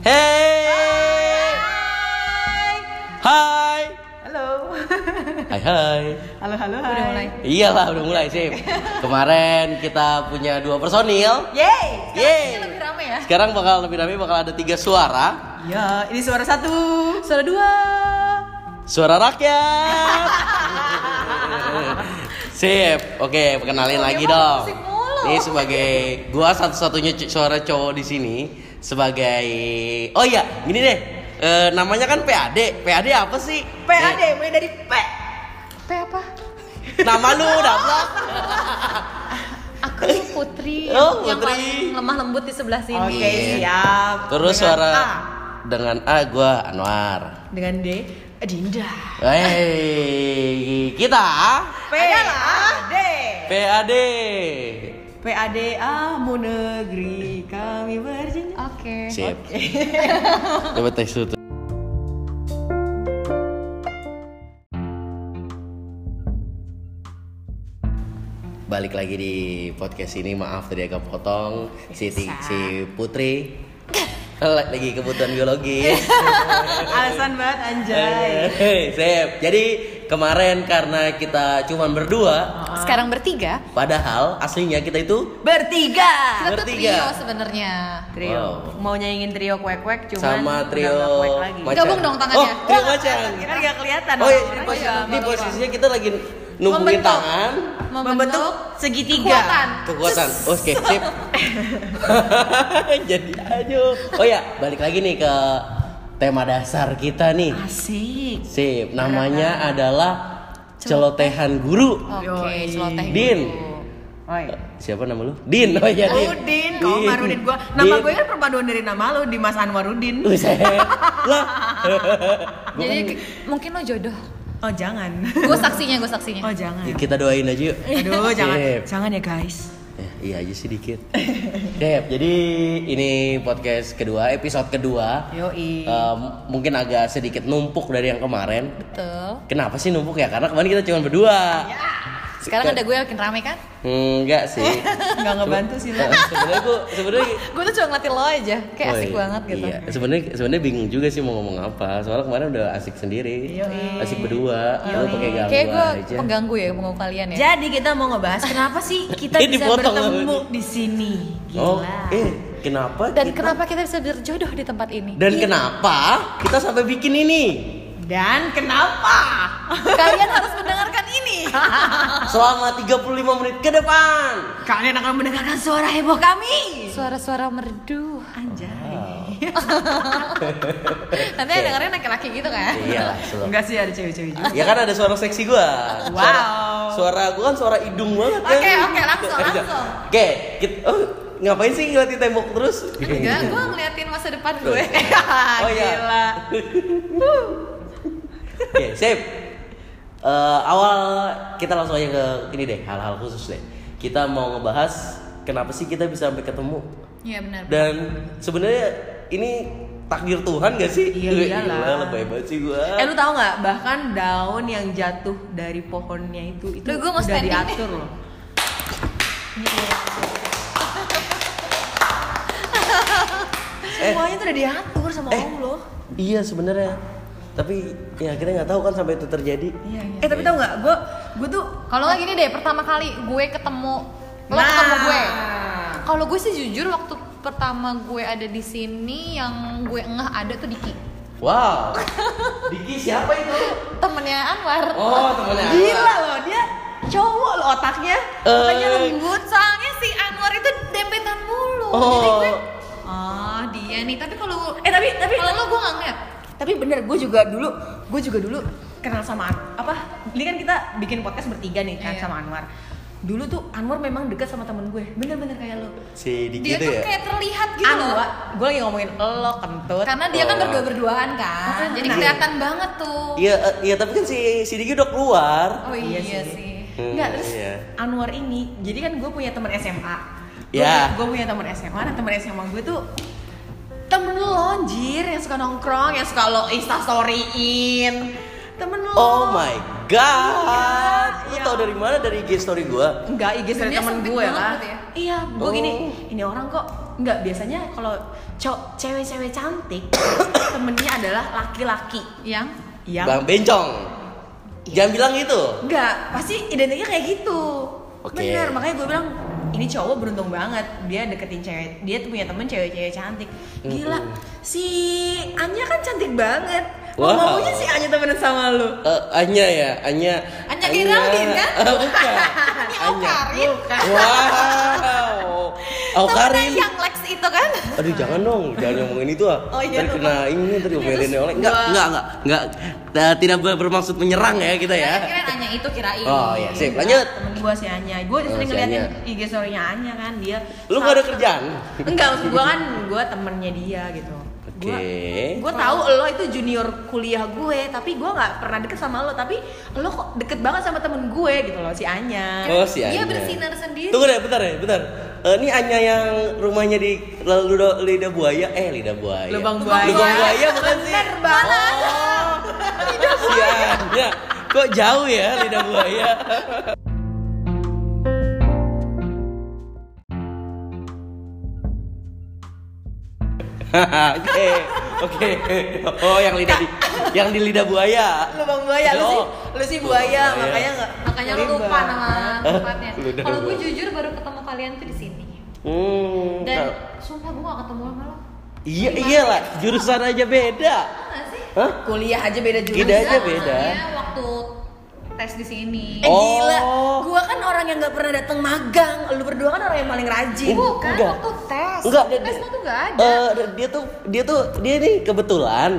Hey. Hai. Halo. Hai hai. Halo, halo, hai. Udah mulai. Iyalah udah mulai sih. Kemarin kita punya dua personil. Yeay. Yeay. lebih rame ya. Sekarang bakal lebih ramai bakal ada tiga suara. Ya, ini suara satu. Suara dua. Suara rakyat. Sip. Oke, perkenalin lagi dong. Ini sebagai gua satu-satunya suara cowok di sini sebagai Oh iya, gini deh. Eh, namanya kan PAD. PAD apa sih? PAD, mulai dari P. P apa? Nama lu daplok. Aku Putri, Oh, yang Putri. paling lemah lembut di sebelah sini. Oke, Iya. siap. Terus Dengan suara A. dengan A gua Anwar. Dengan D, Dinda. Hey, kita P adalah D. PAD. PAD Amu Negeri kami berjanji. Oke. Sip. Coba tes dulu. Balik lagi di podcast ini, maaf tadi agak potong si, si Putri lagi kebutuhan biologi. Alasan banget anjay. Sip. Jadi kemarin karena kita cuman berdua, Sekarang bertiga. padahal aslinya kita itu Bertiga. Kita tuh Bertiga. trio sebenarnya. Trio. Wow. Mau nyanyiin trio kuek-kuek cuman sama udah trio nggak kuek lagi. macan. Gabung dong tangannya. Oh, trio macan. Kan gak kelihatan. Oh iya, Oh posisi, iya, maaf, posisinya kita lagi nungguin Membentuk. tangan Membentuk segitiga. Kekuatan. kekuatan. Oh, Oke, sip. Jadi aja. Oh ya, balik lagi nih ke tema dasar kita nih. Asik. Sip, namanya adalah celotehan guru. Oke, Yoi. celoteh Din. Oi. Siapa nama lu? Din. Oh iya, Din. Oh, Din, kau Marudin gua. Nama gue kan perpaduan dari nama lo, Dimas Anwarudin. Lah. Jadi ke- mungkin lo jodoh. Oh, jangan. Gue saksinya, gue saksinya. Oh, jangan. Kita doain aja yuk. Aduh, jangan. Sip. Jangan ya, guys. Eh, iya aja sih dikit. Dep, jadi ini podcast kedua, episode kedua. Yoi. Em, mungkin agak sedikit numpuk dari yang kemarin. Betul. Kenapa sih numpuk ya? Karena kemarin kita cuma berdua. Sekarang ada gue yang makin rame kan? Enggak sih. Enggak ngebantu sih lo. Sebenarnya gua sebenarnya Gue tuh cuma ngeliatin lo aja, kayak asik Woi, banget gitu. Iya, sebenarnya sebenarnya bingung juga sih mau ngomong apa. Soalnya kemarin udah asik sendiri. Yoi. Asik berdua. Lu pakai ganggu Kayak gue aja. pengganggu ya, pengganggu kalian ya. Jadi kita mau ngebahas kenapa sih kita Ini bisa dipotong bertemu di sini. Gila. Oh, eh kenapa? Dan kita- kenapa kita bisa berjodoh di tempat ini? Dan Iya. kenapa kita sampai bikin ini? Dan kenapa? Kalian harus mendengarkan ini. Selama 35 menit ke depan. Kalian akan mendengarkan suara heboh kami. Suara-suara merdu. Anjay. Nanti yang dengerin laki-laki gitu kan? Iya lah. Enggak sih ada cewek-cewek juga. Ya kan ada suara seksi gua. Suara, Wow. suara gua kan suara hidung banget kan. Oke, oke, langsung, langsung. Oke, kita, oh, ngapain sih ngeliatin tembok terus? Enggak, gue ngeliatin masa depan gue. Oh iya. Gila. Oke, sip. Eh, awal kita langsung aja ke ini deh, hal-hal khusus deh. Kita mau ngebahas kenapa sih kita bisa sampai ketemu Iya benar. dan sebenarnya ini takdir Tuhan gak sih? Iya, iyalah. Gila, lebay banget sih gua. Eh lu tahu nggak bahkan daun yang jatuh dari pohonnya itu itu Duh, gua mau udah standing. diatur loh. Eh. Semuanya tuh udah diatur sama Eh. Allah. Iya sebenarnya. Tapi ya kita nggak tahu kan sampai itu terjadi. Iya, iya. Eh tapi tahu nggak, gue gue tuh Kalau nggak gini deh, pertama kali gue ketemu lo Nah. ketemu gue. Kalau gue sih jujur waktu pertama gue ada di sini yang gue ngeh ada tuh Diki. Wow. Diki siapa itu? Temennya Anwar. Oh, temennya. gila loh dia cowok loh otaknya. Makanya Eh. lembut. Soalnya si Anwar itu dempetan mulu. Oh. Jadi gue Oh dia nih, tapi kalau Eh tapi tapi kalau lo gue nggak ngeliat. Tapi bener gue juga dulu gue juga dulu kenal sama An- apa ini kan kita bikin podcast bertiga nih kan Iya. sama Anwar dulu tuh Anwar memang dekat sama temen gue bener-bener kayak lo Si Diki Dia tuh ya? kayak terlihat gitu loh. Anwar gue lagi ngomongin lo kentut Karena dia kan Oh. berdua berduaan kan, jadi Nah. kelihatan banget tuh. Iya, eh, iya tapi kan si si Diki udah keluar. Oh Iya iya, sih. sih. Hmm, Enggak, terus iya. Anwar ini, jadi kan gue punya teman SMA. Ya. Gue punya teman SMA, nah teman SMA gue tuh temen lo anjir yang suka nongkrong, yang suka lo instastoryin. Temen lo. Oh my god. Lu Iya. tau dari mana? Dari IG story gua. Enggak, IG story temen gue lah. ya? Iya, gue Oh. gini, ini orang kok enggak biasanya kalau cowok cewek-cewek cantik temennya adalah laki-laki yang yang Bang Bencong. Jangan bilang gitu. enggak pasti identiknya kayak gitu. Oke. Bener, makanya gue bilang ini cowok beruntung banget dia deketin cewek dia tuh punya temen cewek-cewek cantik gila si Anya kan cantik banget Wow. mau maunya si Anya temenan sama lu Eh, Anya ya, Anya. Anya Geraldine, kan? Eh, bukan. Ini Aukarin Wow. Aukarin. yang Lex itu kan Aduh jangan dong, jangan ngomongin itu ah. Oh, iya, Ntar lupa. kena ini diomelin terus oleh. Enggak, gua- enggak, enggak, enggak. Tidak ber- bermaksud menyerang ya kita ya. kira Anya itu kirain Oh iya, sip. Lanjut. temen gue si Anya gue Oh, sering si ngeliatin. IG story-nya Anya kan dia Lu gak ada kerjaan? enggak maksud gue kan gue temennya dia gitu gue Oke. gue tahu lo itu junior kuliah gue tapi gue nggak pernah deket sama lo tapi lo kok deket banget sama temen gue gitu loh si Anya Oh si dia Anya. bersinar sendiri Tunggu deh, bentar ya, bentar. Eh, ini Anya yang rumahnya di lidah, lidah buaya, eh lidah buaya. Lubang buaya. Lubang buaya bukan sih? Bener banget. Oh, si Anya. Kok jauh ya lidah buaya? Oke, oke. Oh, yang lidah di yang di lidah buaya. lubang buaya lu sih Oh. lu sih buaya buaya. makanya nggak makanya lu lupa nama tempatnya Lu udah kalau gue jujur baru ketemu kalian tuh di sini Hmm. dan kal- sumpah gue gak ketemu sama lo Iya, iyalah, jurusan aja beda. Sih Hah? kuliah aja beda jurusan Beda aja beda. Soalnya waktu tes di sini Eh Oh. gila, gua kan orang yang nggak pernah datang magang. Lu berdua kan orang yang paling rajin. bukan Enggak. waktu tes Enggak, Waktu tes tuh gak ada Eh, dia tuh dia tuh dia nih kebetulan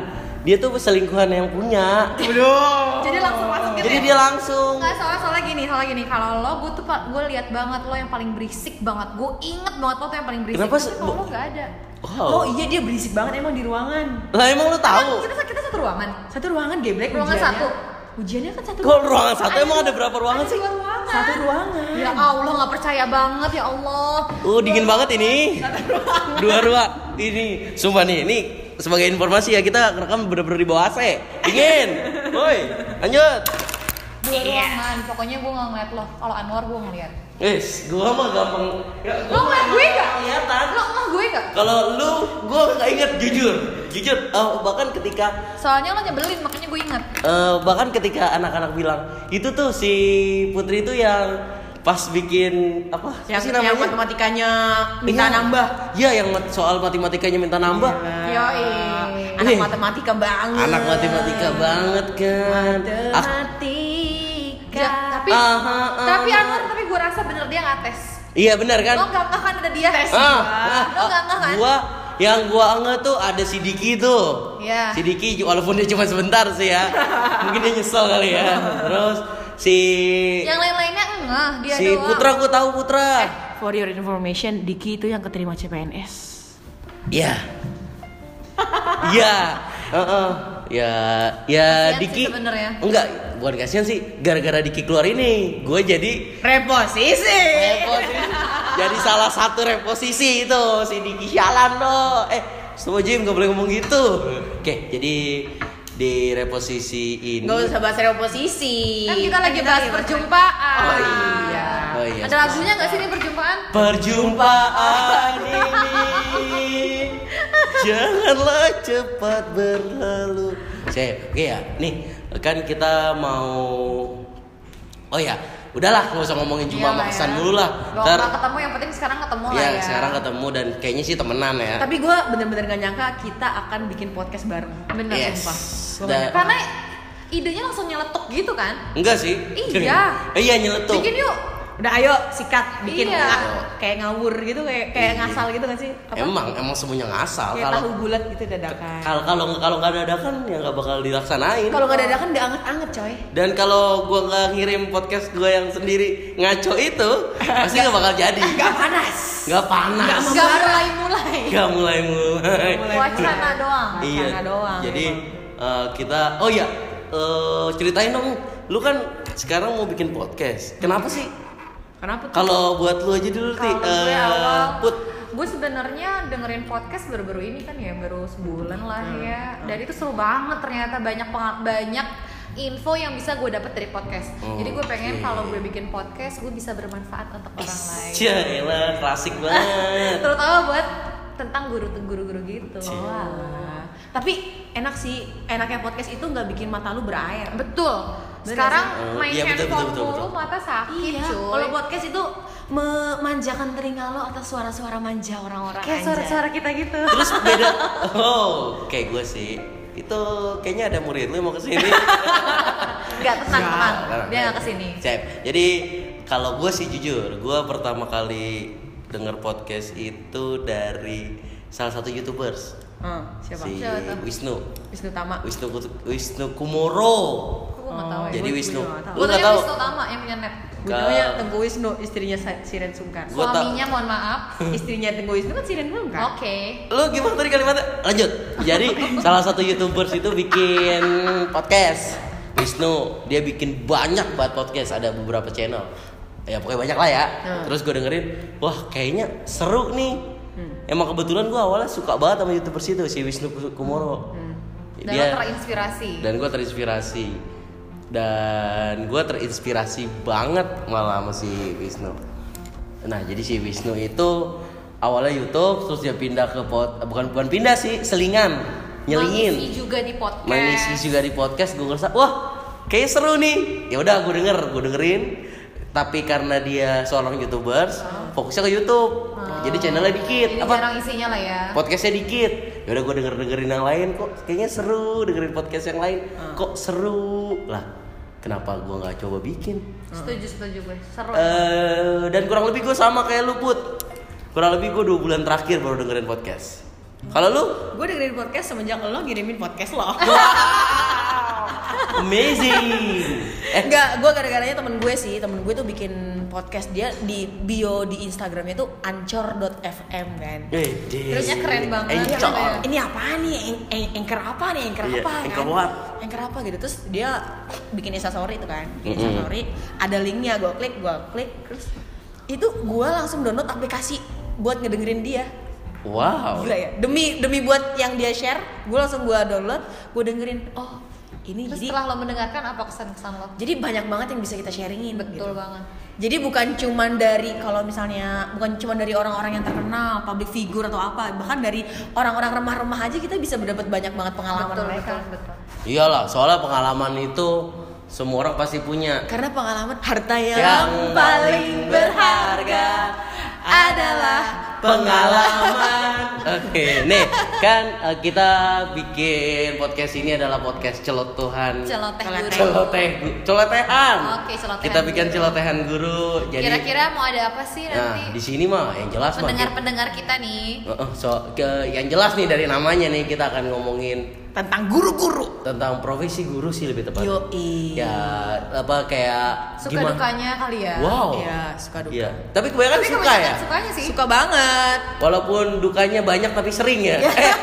dia tuh selingkuhan yang punya. jadi langsung masuk gitu Jadi ya? dia langsung Nggak soalnya soalnya gini, soalnya gini. Kalau lo, gue tuh gue lihat banget lo yang paling berisik banget. Gue inget banget lo tuh yang paling berisik. Kenapa Tapi sih? kalau lo nggak ada. Wow. Oh iya dia berisik banget emang di ruangan. Lah emang lu tahu? Kan kita kita satu ruangan. Satu ruangan geblek Ruangan ujiannya. satu. Ujiannya kan satu. Kok ruangan satu emang ada berapa ruangan Ada sih? ruangan. Satu ruangan. Ya Allah nggak percaya banget ya Allah. Uh, dingin banget ini. Dua ruang. Ini, sumpah nih, ini sebagai informasi ya kita rekam bener-bener di bawah AC. Dingin. Woi, lanjut. Dua ruangan. Pokoknya gue nggak ngeliat lo. Kalau Anwar gue ngeliat. Wis, gua mah gampang. Ya, Lo ngeliat gue nggak? Kelihatan. Lo ngeliat gue nggak? Kalau lu, gua nggak inget jujur, jujur. Eh, bahkan ketika Soalnya lo nyebelin makanya gue inget. eh, bahkan ketika anak-anak bilang itu tuh si Putri itu yang pas bikin apa Yang, sih yang namanya? matematikanya minta Iya. nambah. Iya, yang soal matematikanya minta nambah. Yoi. Anak Ih. matematika banget. Anak matematika banget kan. Ak- Matematika. Ja, tapi Aha, aha. tapi Anwar tapi gue rasa bener dia nggak tes. iya benar kan? Lo nggak nggak kan ada dia. Tes. Ah, Lo nggak nggak kan? Gua yang gua anget tuh ada si Diki tuh. Iya. Si Diki walaupun dia cuma sebentar sih ya. Mungkin dia nyesel kali ya. Terus si Yang lain-lainnya enggak, dia si doang. Putra gua tahu Putra. For your information, Diki itu yang keterima CPNS. Iya. Iya. Heeh. Ya, ya Kasian sih Diki. Enggak, bukan kasihan sih. Gara-gara Diki keluar ini, gue jadi Reposisi. reposisi. jadi salah satu reposisi itu si Diki sialan loh. Eh, semua Jim gak boleh ngomong gitu. Oke, jadi di reposisi ini. Gak usah bahas reposisi. Kan kita lagi bahas perjumpaan. Oh iya. Oh iya. Ada lagunya nggak sih ini perjumpaan? Perjumpaan ini Janganlah cepat berlalu Saya, oke ya Nih, kan kita mau Oh ya, udahlah nggak usah ngomongin jumpa Iyalah maksan ya. dulu lah Ntar, pernah ketemu yang penting sekarang ketemu lah ya, ya. sekarang ketemu dan kayaknya sih temenan ya Tapi gue bener-bener gak nyangka kita akan bikin podcast bareng. Bener Yes. sumpah. Nggak Karena idenya langsung nyeletuk gitu kan? Enggak sih Iya. Iya nyeletuk Bikin yuk. Udah ayo sikat bikin Iya. ah, kayak ngawur gitu kayak kayak ngasal gitu gak sih? Apa? Emang, emang semuanya ngasal kayak Kalau tahu bulat gitu dadakan. kalau kalau kalau nggak dadakan ya nggak bakal dilaksanain Kalau nggak dadakan udah anget-anget coy. Dan kalau gua nggak ngirim podcast gua yang sendiri ngaco itu, pasti nggak bakal jadi. Gak panas. Nggak panas. Nggak Gak mulai-mulai. Nggak mulai mulai. Wacana doang. Iya. Wacana doang, Jadi eh, kita, oh iya, eh, ceritain dong. Lu kan sekarang mau bikin podcast. Kenapa sih? Kenapa tuh? Kalau buat lu aja dulu Kalau sih. gue awal, Put. gue sebenarnya dengerin podcast baru-baru ini kan ya baru sebulan lah Hmm. ya. Dan itu seru banget ternyata banyak banyak info yang bisa gue dapet dari podcast. Jadi gue pengen kalau gue bikin podcast, gue bisa bermanfaat untuk orang lain. Cia, elah, klasik banget. Terutama buat tentang guru-guru gitu. Walah. Tapi enak sih, enaknya podcast itu nggak bikin mata lu berair. Betul. Sekarang? Oh, main iya, betul, handphone betul, betul, mulu betul. mata sakit, Iya, cuy. kalau podcast itu memanjakan telinga lo atas suara-suara manja orang-orang kayak suara-suara kita gitu. Terus beda. Oh, kayak gue sih. Itu kayaknya ada murid lu mau ke sini. Enggak tenang, Siap. tenang. Dia nggak ke sini. Cep. Jadi kalau gue sih jujur, gue pertama kali denger podcast itu dari salah satu youtubers Hmm, siapa? si Siapa? Wisnu. Wisnu Tama. Wisnu Wisnu Kumoro. Gue nggak tahu ya. Jadi Wisnu. Gue nggak tanya tahu? Wisnu Tama yang punya net. Gue namanya Tengku Wisnu, istrinya Siren Sungkar. Gua Suaminya mohon maaf. istrinya Tengku Wisnu kan Siren Sungkar. Oke. Lu gimana tadi kalimatnya? Lanjut. Jadi salah satu youtubers itu bikin podcast. Wisnu dia bikin banyak banget podcast. Ada beberapa channel. Ya pokoknya banyak lah ya. Hmm. Terus gue dengerin, wah kayaknya seru nih. Hmm. Emang kebetulan gue awalnya suka banget sama youtubers itu si Wisnu Kumoro. Hmm. Dan lo terinspirasi. dan gue terinspirasi dan gue terinspirasi banget malah sama si Wisnu. Nah jadi si Wisnu itu awalnya YouTube terus dia pindah ke pot bukan bukan pindah sih selingan Mengisi nyelingin juga di podcast. mengisi juga di podcast gue ngerasa wah kayak seru nih. Ya udah gue denger gue dengerin. Tapi karena dia seorang youtubers fokusnya ke YouTube. Jadi channelnya dikit Jadi apa? jarang isinya lah ya. podcastnya dikit. Ya udah gue denger dengerin yang lain kok kayaknya seru dengerin podcast yang lain? Kok seru? Lah kenapa gue nggak coba bikin Setuju, setuju gue. Seru. eh dan kurang lebih gue sama kayak lu put kurang lebih gue dua bulan terakhir baru dengerin podcast kalau lu Gue dengerin podcast semenjak lo ngirimin podcast lo. amazing eh Enggak, gue gara-garanya temen gue sih, temen gue tuh bikin podcast dia di bio di Instagramnya tuh ancor.fm kan. eh. Terusnya keren banget. Iya, Ini apa nih? Anchor apa nih? Anchor Iya, apa anchor kan? what? Anchor apa gitu. Terus dia bikin instastory itu kan. Mm-mm. Instastory ada linknya, gue klik, gue klik, terus itu gue langsung download aplikasi buat ngedengerin dia. wow Gila ya. Demi demi buat yang dia share, gue langsung gue download, gue dengerin. Oh, ini Terus jadi setelah lo mendengarkan apa kesan-kesan lo? jadi banyak banget yang bisa kita sharingin Betul gitu. banget. Jadi bukan cuman dari kalau misalnya bukan cuma dari orang-orang yang terkenal, public figure atau apa, bahkan dari orang-orang remah-remah aja kita bisa mendapat banyak banget pengalaman Betul, mereka. betul, betul. iyalah soalnya pengalaman itu semua orang pasti punya Karena pengalaman harta yang, Yang paling berharga adalah pengalaman. Oke, nih kan eh, kita bikin podcast ini adalah podcast celotuhan. Celoteh guru. Celoteh, celotehan. Oke, celotehan Kita bikin guru. celotehan guru. Jadi Kira-kira mau ada apa sih Nah, nanti? di sini mah yang jelas mah. Pendengar-pendengar kita nih. Eh, so, ke, yang jelas nih dari namanya nih kita akan ngomongin tentang guru-guru. tentang profesi guru sih lebih tepat. Yoi. Ya, apa kayak Suka gimana? dukanya kali ya. Wow. Iya, suka duka. Iya. Tapi kebanyakan Tapi suka kebanyakan ya. Sukanya sih. Suka banget. Walaupun dukanya banyak tapi sering ya. Eh,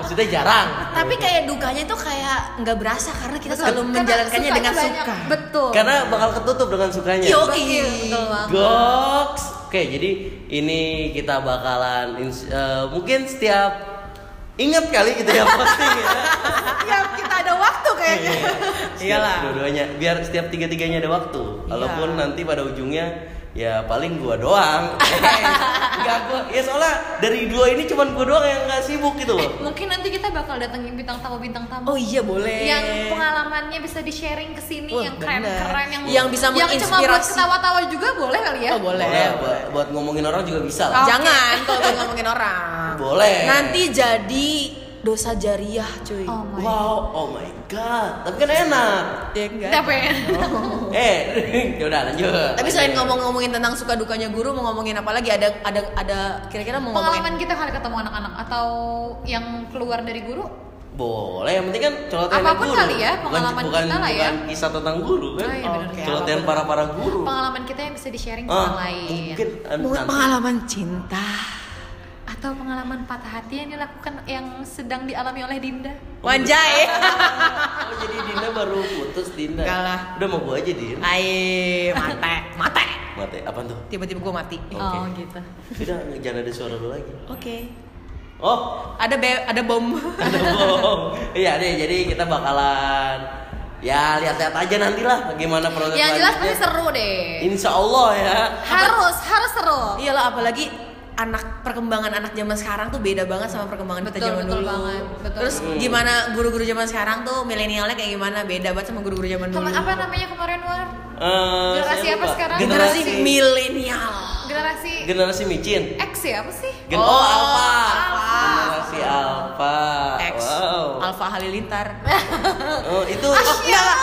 maksudnya jarang. Tapi kayak dukanya tuh kayak nggak berasa karena kita Betul. selalu Karena menjalankannya dengan banyak. suka. Betul. Karena bakal ketutup dengan sukanya. Yo. Betul, betul banget. Goks. Oke, jadi ini kita bakalan eh, mungkin setiap ingat kali gitu ya posting ya. ya kita ada waktu kayaknya. Setiap Iyalah. Dua-duanya biar setiap tiga-tiganya ada waktu. Iya. Walaupun nanti pada ujungnya ya paling gua doang. Enggak gua. Ya soalnya dari dua ini cuman gua doang yang nggak sibuk gitu loh. Mungkin nanti kita bakal datengin bintang tamu bintang tamu. Oh iya boleh. Yang pengalamannya bisa di sharing ke sini Wah, yang bener. keren-keren yang Yang bisa yang cuma buat menginspirasi. ketawa-tawa juga boleh kali ya? Oh boleh. Boleh, buat, buat ngomongin orang juga bisa lah. Oke. Jangan kalau ngomongin orang. Boleh. Nanti jadi dosa jariah cuy. Oh my Wow, oh my god. Tapi kan enak. Ya enggak. Tapi Eh, ya udah lanjut. Tapi selain ngomong-ngomongin tentang suka dukanya guru, mau ngomongin apa lagi? Ada ada ada kira-kira mau pengalaman ngomongin kita kali ketemu anak-anak atau yang keluar dari guru? Boleh, yang penting kan celotehan Apa pun guru. kali ya, pengalaman bukan, kita lah ya. Bukan kisah tentang guru kan. Oh, iya, bener. Oke. Celotehan para para guru. Pengalaman kita yang bisa di sharing ke Ah, orang lain. Mungkin eh, nanti- pengalaman cinta. Atau pengalaman patah hati yang dilakukan yang sedang dialami oleh Dinda. Wanjai. Oh, jadi Dinda baru putus Dinda. Enggak lah. Udah mau gua aja Din. Ai, mate, mate. Mati, apa tuh? Tiba-tiba gue mati. Oke. Oh gitu. Udah jangan ada suara lu lagi. Oke. Oh, Ada be ada bom. ada bom. Iya deh, jadi kita bakalan Ya lihat-lihat aja nanti lah gimana proses Yang jelas pasti seru deh. Insya Allah ya. Harus, harus seru. Iyalah apalagi anak perkembangan anak zaman sekarang tuh beda banget sama perkembangan kita Betul, zaman betul dulu. banget, betul. Terus gimana guru-guru zaman sekarang tuh milenialnya kayak gimana? Beda banget sama guru-guru zaman dulu. Apa namanya kemarin War? Eh, Generasi apa sekarang? Generasi Generasi milenial. Generasi generasi micin. X ya apa sih? Gen Oh, oh, Alpha. Alpha. Generasi Alpha. X. Wow. Alfa Halilintar. Oh, itu Enggak lah.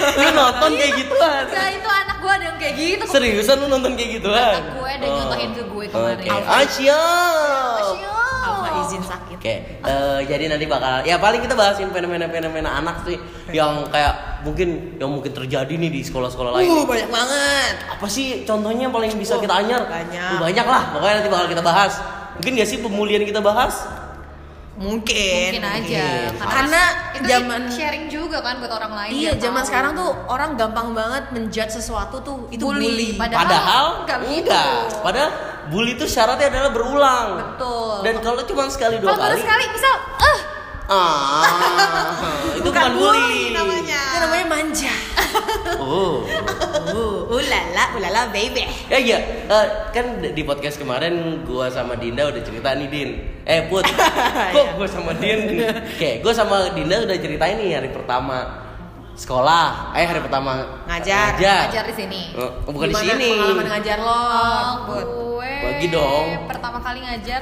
lu nonton kayak gituan. Enggak, itu anak gue ada yang kayak gitu. Seriusan lu nonton kayak gituan? Anak gue ada nyontohin ke gue kemarin. Ah, siap. Asyik. Alfa izin sakit. Oke, eh, jadi nanti bakal ya paling kita bahasin fenomena-fenomena anak sih yang kayak mungkin yang mungkin terjadi nih di sekolah-sekolah lain. Uh, banyak banget. Apa sih contohnya yang paling bisa Oh, kita anyar? banyak. Uh, banyak lah, pokoknya nanti bakal kita bahas. Mungkin gak sih pemulihan kita bahas? Mungkin. Mungkin aja. Karena itu zaman- sharing juga kan buat orang lain. Iya, biar zaman tahu. sekarang tuh orang gampang banget menjudge sesuatu tuh itu bully. Bully. Padahal Padahal nggak begitu. enggak. Padahal bully itu syaratnya adalah berulang. Betul. Dan kalau cuma sekali dua Kalau baru kali, sekali misal, eh ah, itu bukan, bully. namanya. Namanya manja. Oh. Uh, ulala, ulala baby. Ya iya, Eh, kan di podcast kemarin gua sama Dinda udah cerita nih Din. Eh Put, kok gua sama Din? Oke, gua sama Dinda udah ceritain nih hari pertama sekolah. Eh hari pertama Ngajar. Ngajar di sini. Eh, bukan di Gimana sini. Pengalaman ngajar lo. Oh, Put? gue Bagi dong. pertama kali ngajar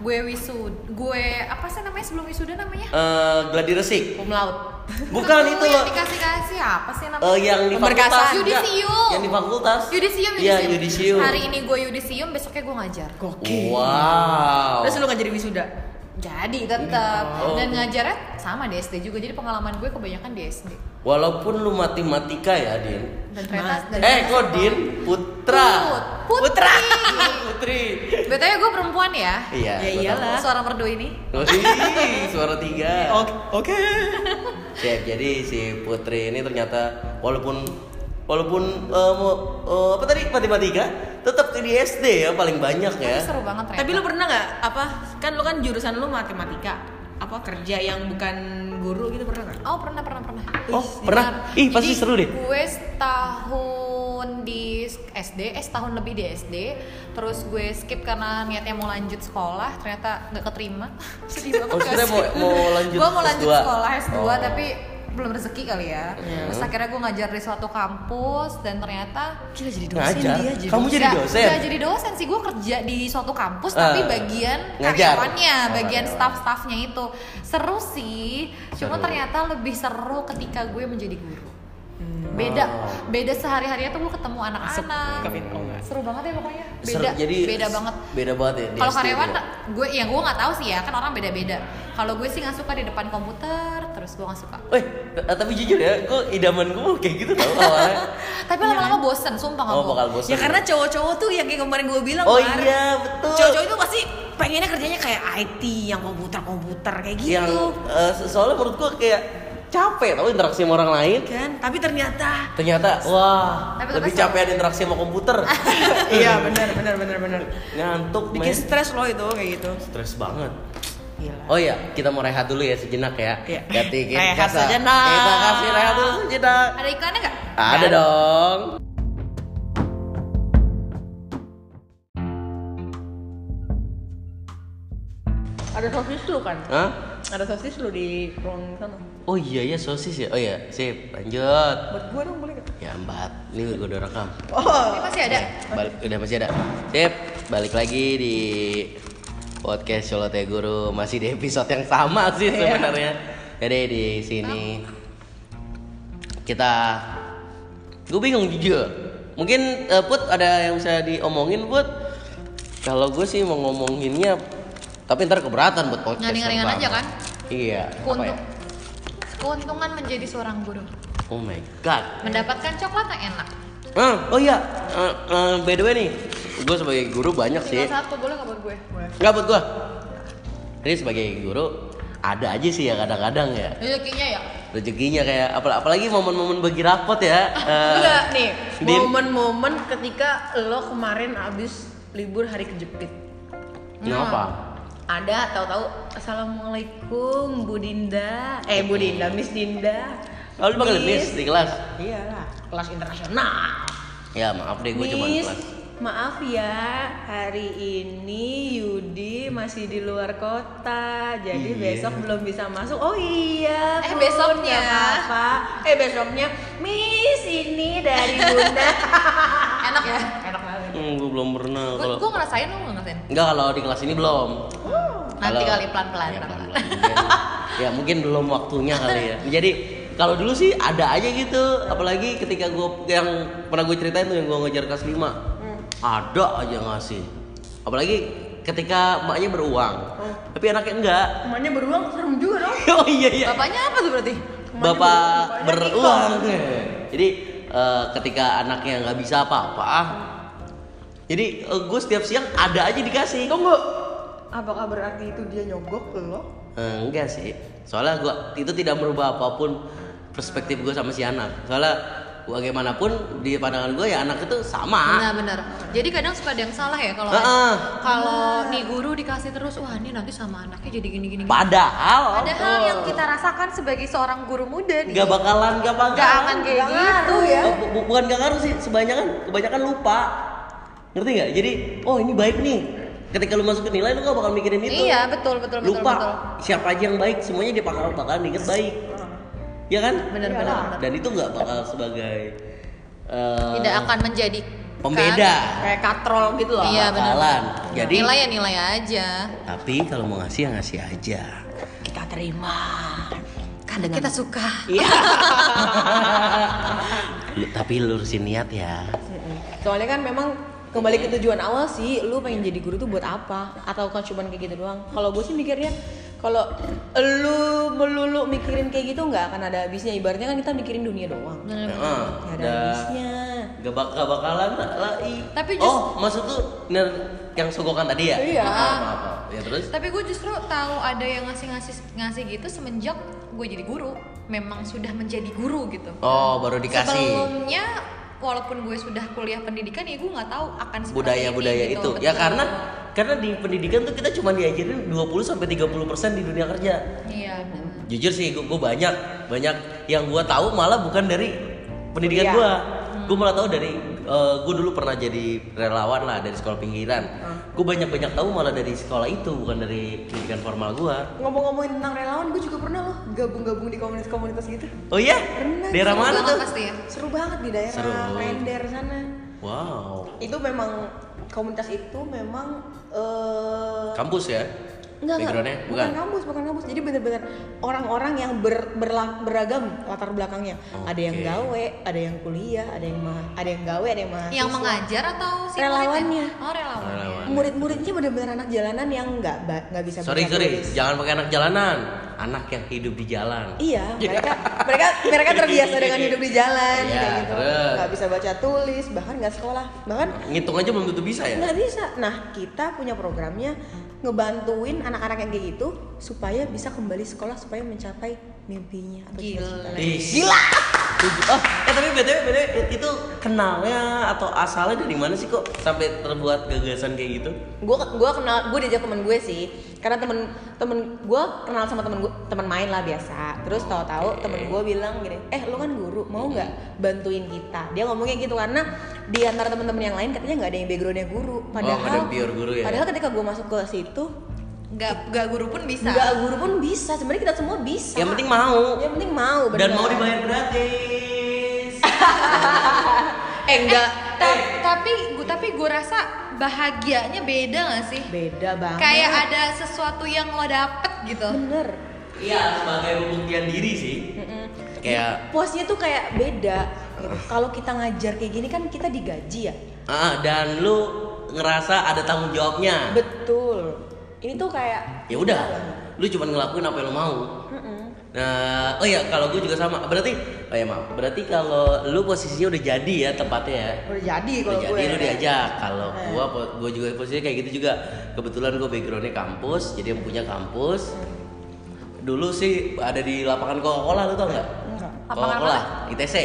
gue wisud gue apa sih namanya sebelum wisuda namanya Eh, gladi resik. Laude. Bukan itu yang loh. dikasih kasih apa sih namanya Eh, yang di fakultas. Yudisium. Yang di fakultas. Yudisium, Iya, yudisium. yudisium. Hari ini gue yudisium, besoknya gue ngajar. Wow. Terus lu nggak jadi wisuda? Jadi tetap Oh. dan ngajarnya sama di SD juga. Jadi pengalaman gue kebanyakan di SD. Walaupun lu matematika ya, Din. Dan ternyata dan Eh, kok. Din? Putra. Put, Putra. Putri. Betulnya gue perempuan ya. Iya. Ya iyalah. Suara merdu ini. Wih, suara tiga. Oke. Siap, jadi si Putri ini ternyata walaupun walaupun eh, mau eh, apa tadi matematika tetap di SD ya paling banyak ya. Tapi seru banget ternyata. Tapi lu pernah nggak apa? Kan lu kan jurusan lu matematika. Apa kerja yang bukan guru gitu pernah nggak? Oh pernah pernah pernah. Oh, Ih, pernah? Ih, pasti Jadi, seru deh. Gue setahun di SD, eh setahun lebih di SD. Terus gue skip karena niatnya mau lanjut sekolah, ternyata nggak keterima. Sedih banget. Oh, mau- mau lanjut Gue mau lanjut S2. sekolah S2 Oh. tapi belum rezeki kali ya. Terus akhirnya gue ngajar di suatu kampus dan ternyata Gila jadi Ngajar. Kamu jadi Nggak- dosen. nggak jadi dosen sih, gue kerja di suatu kampus Eh, tapi bagian ngajar. karyawannya, Oh, bagian staff-staffnya itu seru sih. Cuma Seru. ternyata lebih seru ketika gue menjadi guru. Beda, Oh. beda sehari-harinya tuh gue ketemu anak-anak. Oh. Seru banget ya pokoknya. Seru, Beda, jadi beda banget. Beda banget ya. Kalau karyawan, ya. gue yang gue nggak tahu sih ya, kan orang beda-beda. Kalau gue sih nggak suka di depan komputer, terus gue nggak suka. Weh, eh, tapi jujur ya, kok idaman gue kayak gitu tau awalnya. Tapi lama-lama bosen, sumpah nggak Oh, bakal bosan. Ya karena cowok-cowok tuh yang kayak kemarin gue bilang Oh iya, betul. Cowok-cowok itu pasti pengennya kerjanya kayak IT yang komputer-komputer kayak gitu. yang eh, soalnya menurut gue kayak capek tau interaksi sama orang lain. kan, tapi ternyata Ternyata wah, Tapi lebih capek interaksi sama komputer. iya benar benar benar benar. Ngantuk, Bikin stres loh itu kayak gitu. Stres banget. Gila. Oh iya, kita mau rehat dulu ya sejenak ya. Iya. Ganti Rehat kasa. sejenak. Kita kasih rehat dulu sejenak. Ada iklannya nggak? Ada dong. Ada sosis lu kan? Hah? Ada sosis lu di ruang sana. Oh iya ya sosis ya. Oh iya, sip. Lanjut. Buat gue dong boleh gak? Ya empat. Ini gue udah rekam. Oh. Ini masih ada. Balik, udah masih ada. Sip. Balik lagi di podcast Solote Guru masih di episode yang sama sih sebenarnya. Jadi di sini kita gue bingung jujur. Mungkin eh, Put ada yang bisa diomongin Put? Kalau gue sih mau ngomonginnya tapi ntar keberatan buat podcast. Yang aja kan? Iya. Ya? Keuntung, keuntungan menjadi seorang guru. Oh my god. Mendapatkan coklat yang enak. Ah, oh iya. Eh, eh, by the way nih, gue sebagai guru banyak sih. Tinggal satu boleh nggak buat gue? Enggak buat gua. Jadi sebagai guru ada aja sih ya kadang-kadang ya Rezekinya ya. rezekinya kayak apal- apalagi momen-momen bagi rapot ya. Eh, Enggak nih, Din. momen-momen ketika lo kemarin abis libur hari kejepit. Kenapa? Ada tahu-tahu assalamualaikum Bu Dinda eh Bu Dinda Miss Dinda Lalu dipanggil Miss di kelas. iyalah kelas internasional Ya maaf deh gue cuma kelas. maaf ya hari ini Yudi masih di luar kota jadi Iya. besok belum bisa masuk oh iya Eh, besoknya. apa eh besoknya Miss ini dari Bunda Enak ya? enak banget Hmm, gue belum pernah Gue kalau gue ngerasain lu nggak ngerasain? Enggak kalau di kelas ini belum. Nanti Kalau- kali pelan-pelan, Ya, ya mungkin belum waktunya kali ya. Jadi kalau dulu sih ada aja gitu, apalagi ketika gue yang pernah gue ceritain tuh yang gue ngejar kelas 5 ada aja ngasih. Apalagi ketika emaknya beruang, tapi anaknya enggak. emaknya beruang serem juga dong oh iya iya. Bapaknya apa tuh berarti? Bapak ber- beruang. Jadi eh, ketika anaknya nggak bisa apa-apa, jadi gue setiap siang ada aja dikasih. tunggu apakah berarti itu dia nyogok ke lo enggak sih soalnya gua itu tidak merubah apa pun perspektif gue sama si anak soalnya bagaimanapun di pandangan gue ya anak itu sama Benar-benar. Jadi kadang suka ada yang salah ya kalau Heeh. kalau nih guru dikasih terus wah ini nanti sama anaknya jadi gini-gini. padahal Padahal yang kita rasakan sebagai seorang guru muda nih. nggak bakalan nggak bakalan Nggak akan kayak Nggak gitu. ya. Oh, bu- bukan gak ngaruh sih kebanyakan kebanyakan lupa ngerti nggak jadi oh ini baik nih ketika lu masukin nilai lu gak bakal mikirin itu Iya, betul betul betul lupa betul. siapa aja yang baik semuanya dia bakal bakalan inget baik ya kan Benar benar. benar. dan itu nggak bakal sebagai eh, Tidak akan menjadi pembeda kayak katrol gitu loh Iya benar. Jadi nilai ya nilai aja. tapi kalau mau ngasih ya ngasih aja. kita terima Karena kita suka. Iya. Lu- tapi lurusin niat ya. soalnya kan memang kembali ke tujuan awal sih lu pengen jadi guru tuh buat apa atau kan cuma kayak gitu doang kalau gue sih mikirnya kalau lu melulu mikirin kayak gitu nggak akan ada habisnya ibaratnya kan kita mikirin dunia doang Benar. Heeh. nggak ada habisnya Gak, bak gak bakalan lah. Tapi just- oh maksud tuh yang sogokan tadi ya? Iya. Maaf, maaf. Ya terus? Tapi gue justru tahu ada yang ngasih-ngasih ngasih gitu semenjak gue jadi guru. Memang sudah menjadi guru gitu. Oh baru dikasih Sebelumnya walaupun gue sudah kuliah pendidikan ya gue nggak tahu akan seperti budaya-budaya ini, itu. gitu. Ya karena karena di pendidikan tuh kita cuma diajarin 20 sampai 30% di dunia kerja. Iya. benar. jujur sih gue banyak banyak yang gue tahu malah bukan dari pendidikan gue gue malah tahu dari gue dulu pernah jadi relawan lah dari sekolah pinggiran. Gue banyak banyak tahu malah dari sekolah itu bukan dari pendidikan formal gue ngomong-ngomongin tentang relawan gue juga pernah loh gabung-gabung di komunitas-komunitas gitu. Oh iya? Pernah. daerah Seru mana tuh? pasti ya. seru banget di daerah Seru. Klender sana. Wow. Itu memang komunitas itu memang eh kampus ya Enggak, enggak. backgroundnya bukan bukan kampus, bukan kampus. Jadi bener-bener orang-orang yang ber, berla- beragam latar belakangnya. Ada yang gawe, ada yang kuliah, ada yang ma ada yang gawe, ada yang mahasiswa. Yang mengajar atau si Relawannya. muridnya? Oh relawannya. Relawan. Murid-muridnya bener-bener anak jalanan yang nggak ba- nggak bisa sorry sorry tulis. jangan pakai anak jalanan anak yang hidup di jalan Iya, mereka mereka mereka terbiasa dengan hidup di jalan Iya, kayak gitu. terus. Nggak bisa baca tulis, bahkan nggak sekolah, bahkan ngitung aja belum tentu bisa ya nggak bisa. Nah, kita punya programnya ngebantuin anak-anak yang kayak gitu supaya bisa kembali sekolah supaya mencapai mimpinya atau Gila. Gila. Oh, eh tapi btw, btw itu kenalnya atau asalnya dari mana sih kok sampai terbuat gagasan kayak gitu? gue gua kenal gue diajak temen gue sih karena temen temen gue kenal sama temen gue temen main lah biasa terus tahu-tahu temen gue bilang gini eh lu kan guru mau nggak bantuin kita dia ngomongnya gitu karena di antara temen-temen yang lain katanya nggak ada yang backgroundnya guru padahal nggak ada yang pure guru ya? padahal ketika gue masuk ke situ Nggak nggak guru pun bisa. nggak guru pun bisa sebenarnya kita semua bisa Yang penting mau yang penting mau dan bener. mau dibayar gratis. eh enggak Ta- tapi gue tapi gue rasa bahagianya beda gak sih? beda banget Kayak ada sesuatu yang lo dapet gitu. bener Iya, sebagai pembuktian diri sih. Kayak puasnya tuh kayak beda gitu. kalau kita ngajar kayak gini kan kita digaji ya ah, dan lu ngerasa ada tanggung jawabnya. Betul. Ini tuh kayak Ya udah, lu cuma ngelakuin apa yang lu mau. Nah, oh ya kalau gue juga sama. Berarti, oh ya maaf. Berarti kalau lu posisinya udah jadi ya tempatnya ya. udah jadi Udah kalau jadi gue. lu diajak. Kalau Eh. gua gua juga posisinya kayak gitu juga. Kebetulan gue backgroundnya kampus, jadi yang punya kampus. Dulu sih ada di lapangan Coca-Cola lu tau nggak? Enggak. Lapangan Coca-Cola, ITC.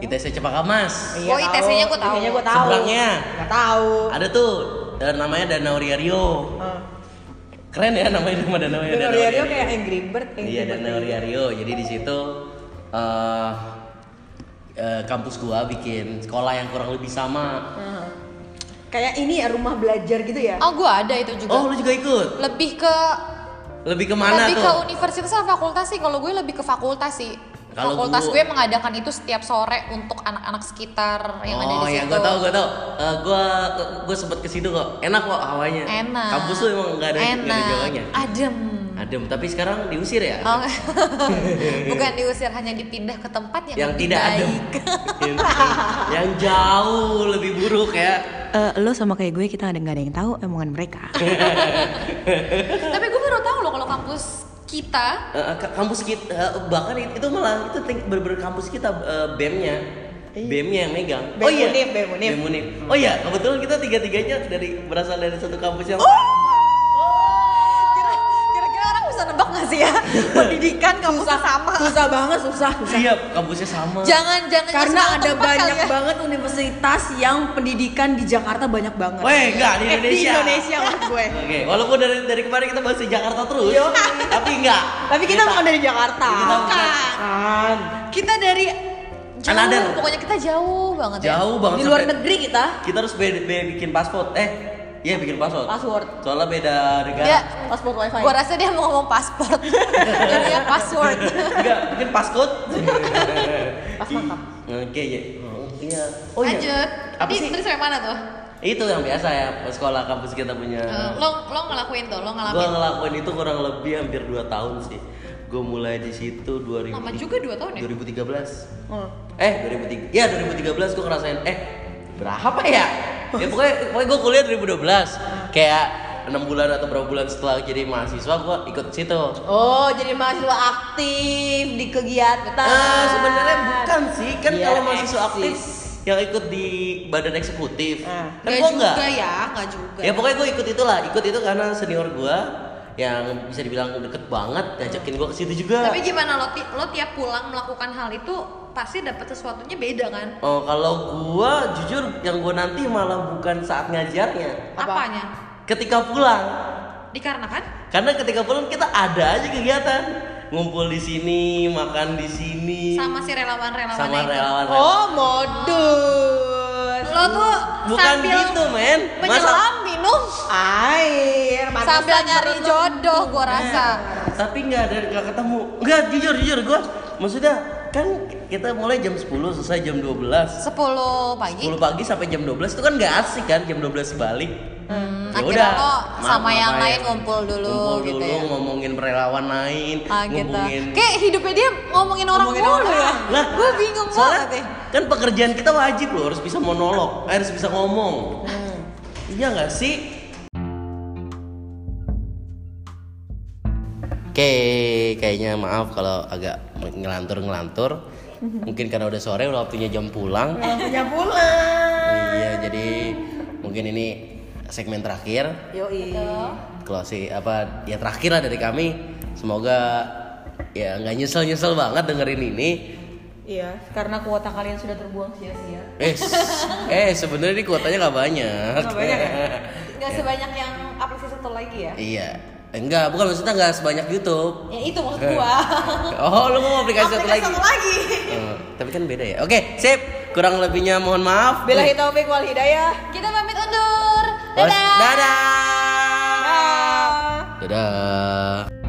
ITC Cepaka Mas. Oh, ITC-nya gue tahu. ITC-nya gue tahu. Seberangnya. Enggak tahu. Ada tuh eh, namanya Danau Rio. Eh, Keren ya namanya nama danau ya. Danau Danau Rio kayak Angry Bird Angry Iya Bird. Danau Rio. Jadi di situ eh eh, kampus gua bikin sekolah yang kurang lebih sama. Heeh. Kayak ini ya rumah belajar gitu ya Oh, gue ada itu juga. Oh, lu juga ikut? Lebih ke Lebih ke mana lebih tuh? ke universitas atau fakultas sih. Kalau gue lebih ke fakultas sih. Kalau fakultas gue mengadakan itu setiap sore untuk anak-anak sekitar yang ada oh, di ya situ. gue tau, gue tau. Eh, gua gue sempet ke situ kok. Enak kok hawanya. Enak. Kampus tuh emang nggak ada nggak ada Enak. jawanya. Adem. Adem, tapi sekarang diusir ya? Oh, bukan diusir hanya dipindah ke tempat yang, yang lebih tidak adem. baik. yang jauh lebih buruk ya. Eh, lo sama kayak gue kita ada nggak ada yang tahu omongan mereka Tapi gue baru tahu loh kalau kampus kita Eh, ka- kampus kita eh, bahkan it- itu malah itu bener-bener kampus kita eh, BEM-nya. BEM-nya yang megang. BEM oh iya. Unif, BEM Unif. BEM Unif. Oh iya, kebetulan kita tiga-tiganya dari berasal dari satu kampus yang kira sih ya pendidikan kampusnya sama susah banget susah susah Iya, kampusnya sama. jangan jangan karena ada banyak ya. banget universitas yang pendidikan di Jakarta banyak banget Weh, enggak di Eh, Indonesia. di Indonesia maksud gue Oke, walaupun dari dari kemarin kita bahas di Jakarta terus, Yo. tapi enggak. tapi kita bukan dari Jakarta Kita bukan. kan kita dari jauh Another. pokoknya kita jauh banget ya Jauh banget di luar negeri kita Kita harus bikin paspor. Eh, iya bikin paspor. Password. Soalnya beda negara. dia paspor wifi gua rasa dia mau ngomong paspor jadinya password Enggak, bikin passcode. pas mantap Oke, ya. Oh, iya. Oh iya. lanjut Apa sih? tadi sampai mana tuh Itu yang biasa ya, sekolah kampus kita punya. Eh, lo lo ngelakuin tuh lo Gua ngalamin ngelakuin itu kurang lebih hampir 2 tahun sih. Gue mulai di situ 2000 lama juga dua tahun ya 2013. Hmm. Eh 2003 Ya 2013 gue ngerasain Eh berapa ya? Ya pokoknya, pokoknya gue kuliah 2012 Kayak enam bulan atau berapa bulan setelah jadi mahasiswa gue ikut situ. Oh jadi mahasiswa aktif di kegiatan. Eh sebenarnya bukan sih. Kan Iya, kalau mahasiswa eksis. aktif Yang ikut di badan eksekutif. Ah. Kan gue enggak ya nggak juga. Ya pokoknya gue ikut itulah. Ikut itu karena senior gue Yang bisa dibilang deket banget Ngajakin gue ke situ juga. Tapi gimana lo ti- lo tiap pulang melakukan hal itu pasti dapat sesuatunya beda kan? Oh kalau gua jujur yang gua nanti malah bukan saat ngajarnya, Apa? apanya? Ketika pulang. dikarenakan? Karena ketika pulang kita ada aja kegiatan, ngumpul di sini, makan di sini, sama si relawan-relawan sama itu. relawan. oh modus lo tuh Bukan sambil gitu men, menyelam minum air sambil nyari jodoh gua rasa. Tapi nggak ada nggak ketemu, nggak jujur jujur gua, maksudnya kan kita mulai jam 10 selesai jam 12 10 pagi 10 pagi sampai jam 12 itu kan nggak asik kan jam 12 balik. Hmm, Ya akhirnya udah, sama yang lain ngumpul dulu ngumpul gitu dulu, ya. ngomongin relawan lain, Ah gitu. ngomongin Kayak hidupnya dia ngomongin orang Ngomongin mulu orang. ya. Lah, gue bingung soalnya banget kan pekerjaan kita wajib loh harus bisa monolog, eh, harus bisa ngomong. Hmm. Iya nggak sih? Oke, kayaknya maaf kalau agak ngelantur-ngelantur. Mungkin karena udah sore, udah waktunya jam pulang. punya pulang Iya, jadi mungkin ini segmen terakhir. yoi Closing apa ya terakhir lah dari kami. Semoga ya nggak nyesel-nyesel banget dengerin ini. iya karena kuota kalian sudah terbuang sia-sia Eh, eh sebenarnya ini kuotanya nggak banyak. Nggak banyak ya? Gak sebanyak yang aplikasi satu lagi ya. iya. Eh, Enggak, bukan maksudnya nggak sebanyak YouTube. Ya itu maksud gua. Oh, lu mau aplikasi satu lagi? Satu lagi. Eh, tapi kan beda ya. Oke, sip. Kurang lebihnya mohon maaf. Bila taufik wal hidayah Kita pamit undur. Dadah. Dadah. Dah. Dadah.